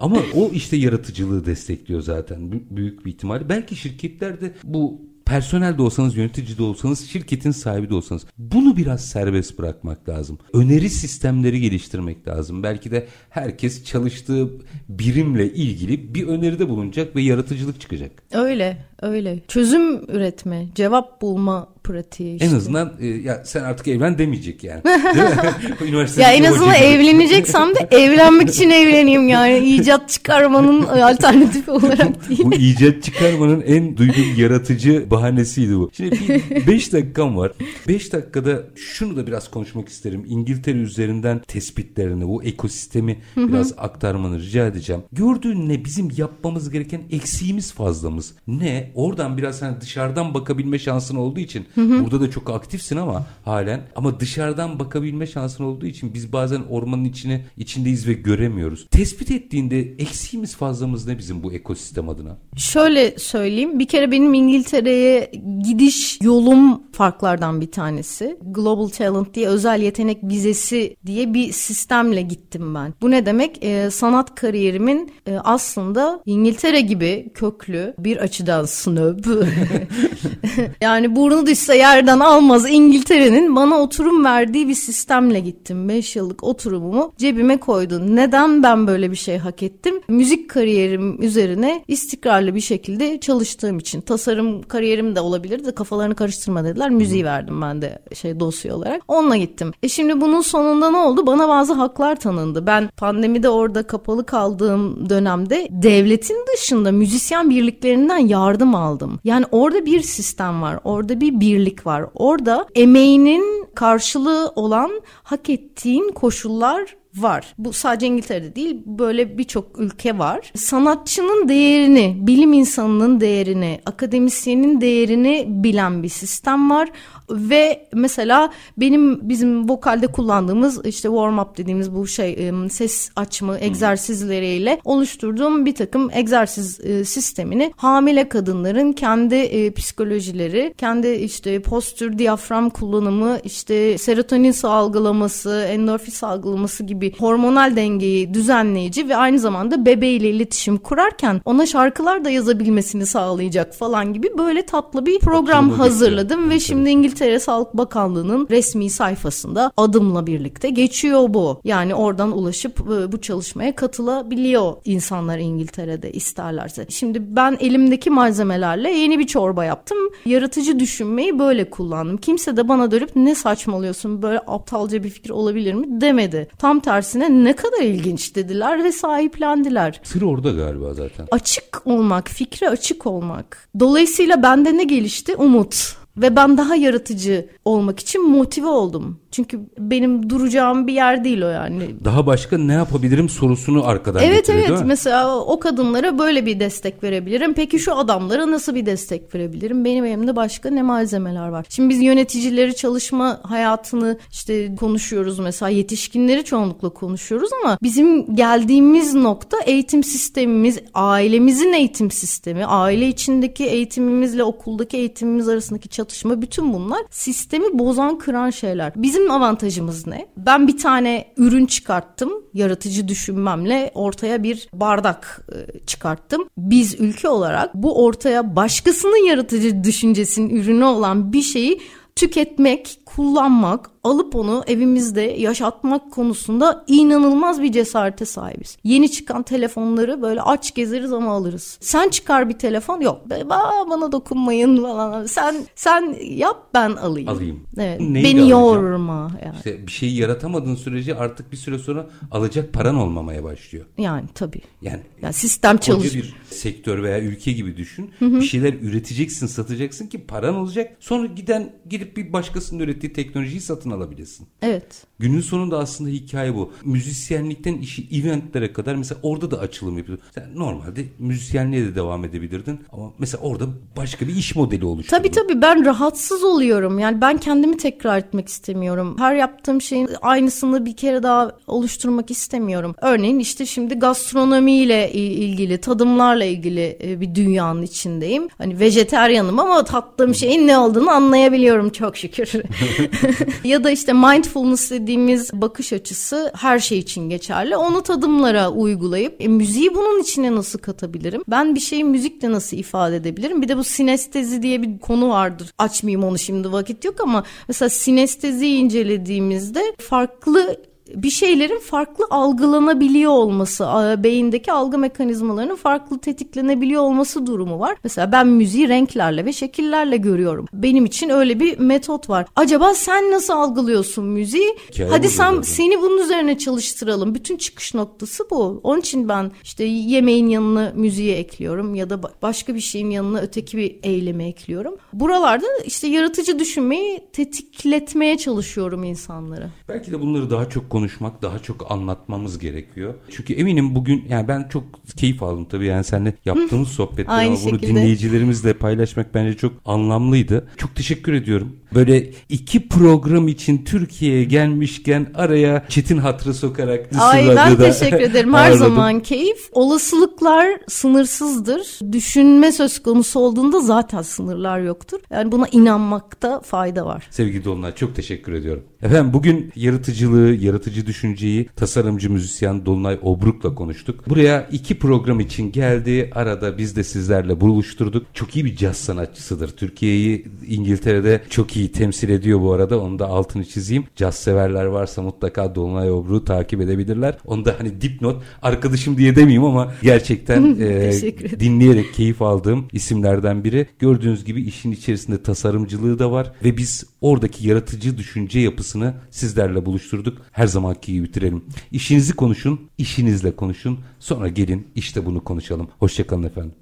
Ama o işte yaratıcılığı destekliyor zaten büyük bir ihtimalle. Belki şirketlerde bu personel de olsanız, yönetici de olsanız, şirketin sahibi de olsanız bunu biraz serbest bırakmak lazım. Öneri sistemleri geliştirmek lazım. Belki de herkes çalıştığı birimle ilgili bir öneride bulunacak ve yaratıcılık çıkacak. Öyle, öyle. Çözüm üretme, cevap bulma pratiği işte. En azından e, ya sen artık evlen demeyecek yani. ya en azından evleneceksem de evlenmek için evleneyim yani. icat çıkarmanın alternatifi olarak değil. bu icat çıkarmanın en duyduğum yaratıcı bahanesiydi bu. Şimdi 5 dakikam var. 5 dakikada şunu da biraz konuşmak isterim. İngiltere üzerinden tespitlerini, bu ekosistemi biraz aktarmanı rica edeceğim. Gördüğün ne? Bizim yapmamız gereken eksiğimiz fazlamız. Ne? Oradan biraz hani dışarıdan bakabilme şansın olduğu için Hı hı. Burada da çok aktifsin ama halen ama dışarıdan bakabilme şansın olduğu için biz bazen ormanın içine içindeyiz ve göremiyoruz. Tespit ettiğinde eksiğimiz fazlamız ne bizim bu ekosistem adına? Şöyle söyleyeyim. Bir kere benim İngiltere'ye gidiş yolum farklardan bir tanesi. Global Talent diye özel yetenek vizesi diye bir sistemle gittim ben. Bu ne demek? Ee, sanat kariyerimin e, aslında İngiltere gibi köklü bir açıdan snob. yani burnu düşse yerden almaz İngiltere'nin bana oturum verdiği bir sistemle gittim. 5 yıllık oturumumu cebime koydum. Neden ben böyle bir şey hak ettim? Müzik kariyerim üzerine istikrarlı bir şekilde çalıştığım için. Tasarım kariyerim de olabilirdi de kafalarını karıştırma dediler. Müziği verdim ben de şey dosya olarak. Onunla gittim. E şimdi bunun sonunda ne oldu? Bana bazı haklar tanındı. Ben pandemide orada kapalı kaldığım dönemde devletin dışında müzisyen birliklerinden yardım aldım. Yani orada bir sistem var. Orada bir birlik var. Orada emeğinin karşılığı olan hak ettiğin koşullar var. Bu sadece İngiltere'de değil böyle birçok ülke var. Sanatçının değerini, bilim insanının değerini, akademisyenin değerini bilen bir sistem var ve mesela benim bizim vokalde kullandığımız işte warm up dediğimiz bu şey ses açma egzersizleriyle oluşturduğum bir takım egzersiz e, sistemini hamile kadınların kendi e, psikolojileri, kendi işte postür, diyafram kullanımı, işte serotonin salgılaması, endorfin salgılaması gibi hormonal dengeyi düzenleyici ve aynı zamanda bebeğiyle iletişim kurarken ona şarkılar da yazabilmesini sağlayacak falan gibi böyle tatlı bir program hazırladım ve şimdi İngiltere İngiltere Sağlık Bakanlığı'nın resmi sayfasında adımla birlikte geçiyor bu. Yani oradan ulaşıp e, bu çalışmaya katılabiliyor insanlar İngiltere'de isterlerse. Şimdi ben elimdeki malzemelerle yeni bir çorba yaptım. Yaratıcı düşünmeyi böyle kullandım. Kimse de bana dönüp ne saçmalıyorsun böyle aptalca bir fikir olabilir mi demedi. Tam tersine ne kadar ilginç dediler ve sahiplendiler. Sır orada galiba zaten. Açık olmak, fikre açık olmak. Dolayısıyla bende ne gelişti? Umut. Ve ben daha yaratıcı olmak için motive oldum. Çünkü benim duracağım bir yer değil o yani. Daha başka ne yapabilirim sorusunu arkadan evet, getiriyor evet. Mesela o kadınlara böyle bir destek verebilirim. Peki şu adamlara nasıl bir destek verebilirim? Benim elimde başka ne malzemeler var? Şimdi biz yöneticileri çalışma hayatını işte konuşuyoruz mesela yetişkinleri çoğunlukla konuşuyoruz ama bizim geldiğimiz nokta eğitim sistemimiz, ailemizin eğitim sistemi, aile içindeki eğitimimizle okuldaki eğitimimiz arasındaki çatışma bütün bunlar sistemi bozan kıran şeyler. Bizim avantajımız ne? Ben bir tane ürün çıkarttım. Yaratıcı düşünmemle ortaya bir bardak e, çıkarttım. Biz ülke olarak bu ortaya başkasının yaratıcı düşüncesinin ürünü olan bir şeyi tüketmek, kullanmak, alıp onu evimizde yaşatmak konusunda inanılmaz bir cesarete sahibiz. Yeni çıkan telefonları böyle aç gezeriz ama alırız. Sen çıkar bir telefon yok. Be, bana dokunmayın falan. Sen sen yap ben alayım. Alayım. Evet. Neyi Beni yorma. Yani. İşte bir şeyi yaratamadığın sürece artık bir süre sonra alacak paran olmamaya başlıyor. Yani tabii. Yani, yani sistem çalış bir sektör veya ülke gibi düşün. Bir şeyler üreteceksin, satacaksın ki paran olacak. Sonra giden gidip bir başkasının ürettiği teknolojiyi satın alabilirsin. Evet. Günün sonunda aslında hikaye bu. Müzisyenlikten işi eventlere kadar mesela orada da açılım yapıyorsun. Sen normalde müzisyenliğe de devam edebilirdin ama mesela orada başka bir iş modeli oluşturdun. Tabii tabii ben rahatsız oluyorum. Yani ben kendimi tekrar etmek istemiyorum. Her yaptığım şeyin aynısını bir kere daha oluşturmak istemiyorum. Örneğin işte şimdi gastronomiyle ilgili, tadımlarla ilgili e, bir dünyanın içindeyim. Hani vejeteryanım ama tattığım şeyin ne olduğunu anlayabiliyorum çok şükür. ya da işte mindfulness dediğimiz bakış açısı her şey için geçerli. Onu tadımlara uygulayıp e, müziği bunun içine nasıl katabilirim? Ben bir şeyi müzikle nasıl ifade edebilirim? Bir de bu sinestezi diye bir konu vardır. Açmayayım onu şimdi vakit yok ama mesela sinesteziyi incelediğimizde farklı bir şeylerin farklı algılanabiliyor olması, beyindeki algı mekanizmalarının farklı tetiklenebiliyor olması durumu var. Mesela ben müziği renklerle ve şekillerle görüyorum. Benim için öyle bir metot var. Acaba sen nasıl algılıyorsun müziği? Hikaye Hadi sen zaten. seni bunun üzerine çalıştıralım. Bütün çıkış noktası bu. Onun için ben işte yemeğin yanına müziği ekliyorum ya da başka bir şeyin yanına öteki bir eylemi ekliyorum. Buralarda işte yaratıcı düşünmeyi tetikletmeye çalışıyorum insanları. Belki de bunları daha çok konuşmak, daha çok anlatmamız gerekiyor. Çünkü eminim bugün yani ben çok keyif aldım tabii yani seninle yaptığımız sohbetler ama bunu şekilde. dinleyicilerimizle paylaşmak bence çok anlamlıydı. Çok teşekkür ediyorum. Böyle iki program için Türkiye'ye gelmişken araya Çetin hatırı sokarak Ay ben teşekkür ederim. Her ağırladım. zaman keyif. Olasılıklar sınırsızdır. Düşünme söz konusu olduğunda zaten sınırlar yoktur. Yani buna inanmakta fayda var. Sevgili Dolunay çok teşekkür ediyorum. Efendim bugün yaratıcılığı, yaratıcı düşünceyi tasarımcı müzisyen Dolunay Obruk'la konuştuk. Buraya iki program için geldi. Arada biz de sizlerle buluşturduk. Çok iyi bir caz sanatçısıdır. Türkiye'yi İngiltere'de çok iyi temsil ediyor bu arada. Onu da altını çizeyim. Caz severler varsa mutlaka Dolunay Obruk'u takip edebilirler. Onu da hani dipnot arkadaşım diye demeyeyim ama gerçekten e, dinleyerek keyif aldığım isimlerden biri. Gördüğünüz gibi işin içerisinde tasarımcılığı da var ve biz oradaki yaratıcı düşünce yapısını sizlerle buluşturduk. Her zamanki gibi bitirelim. İşinizi konuşun, işinizle konuşun. Sonra gelin işte bunu konuşalım. Hoşçakalın efendim.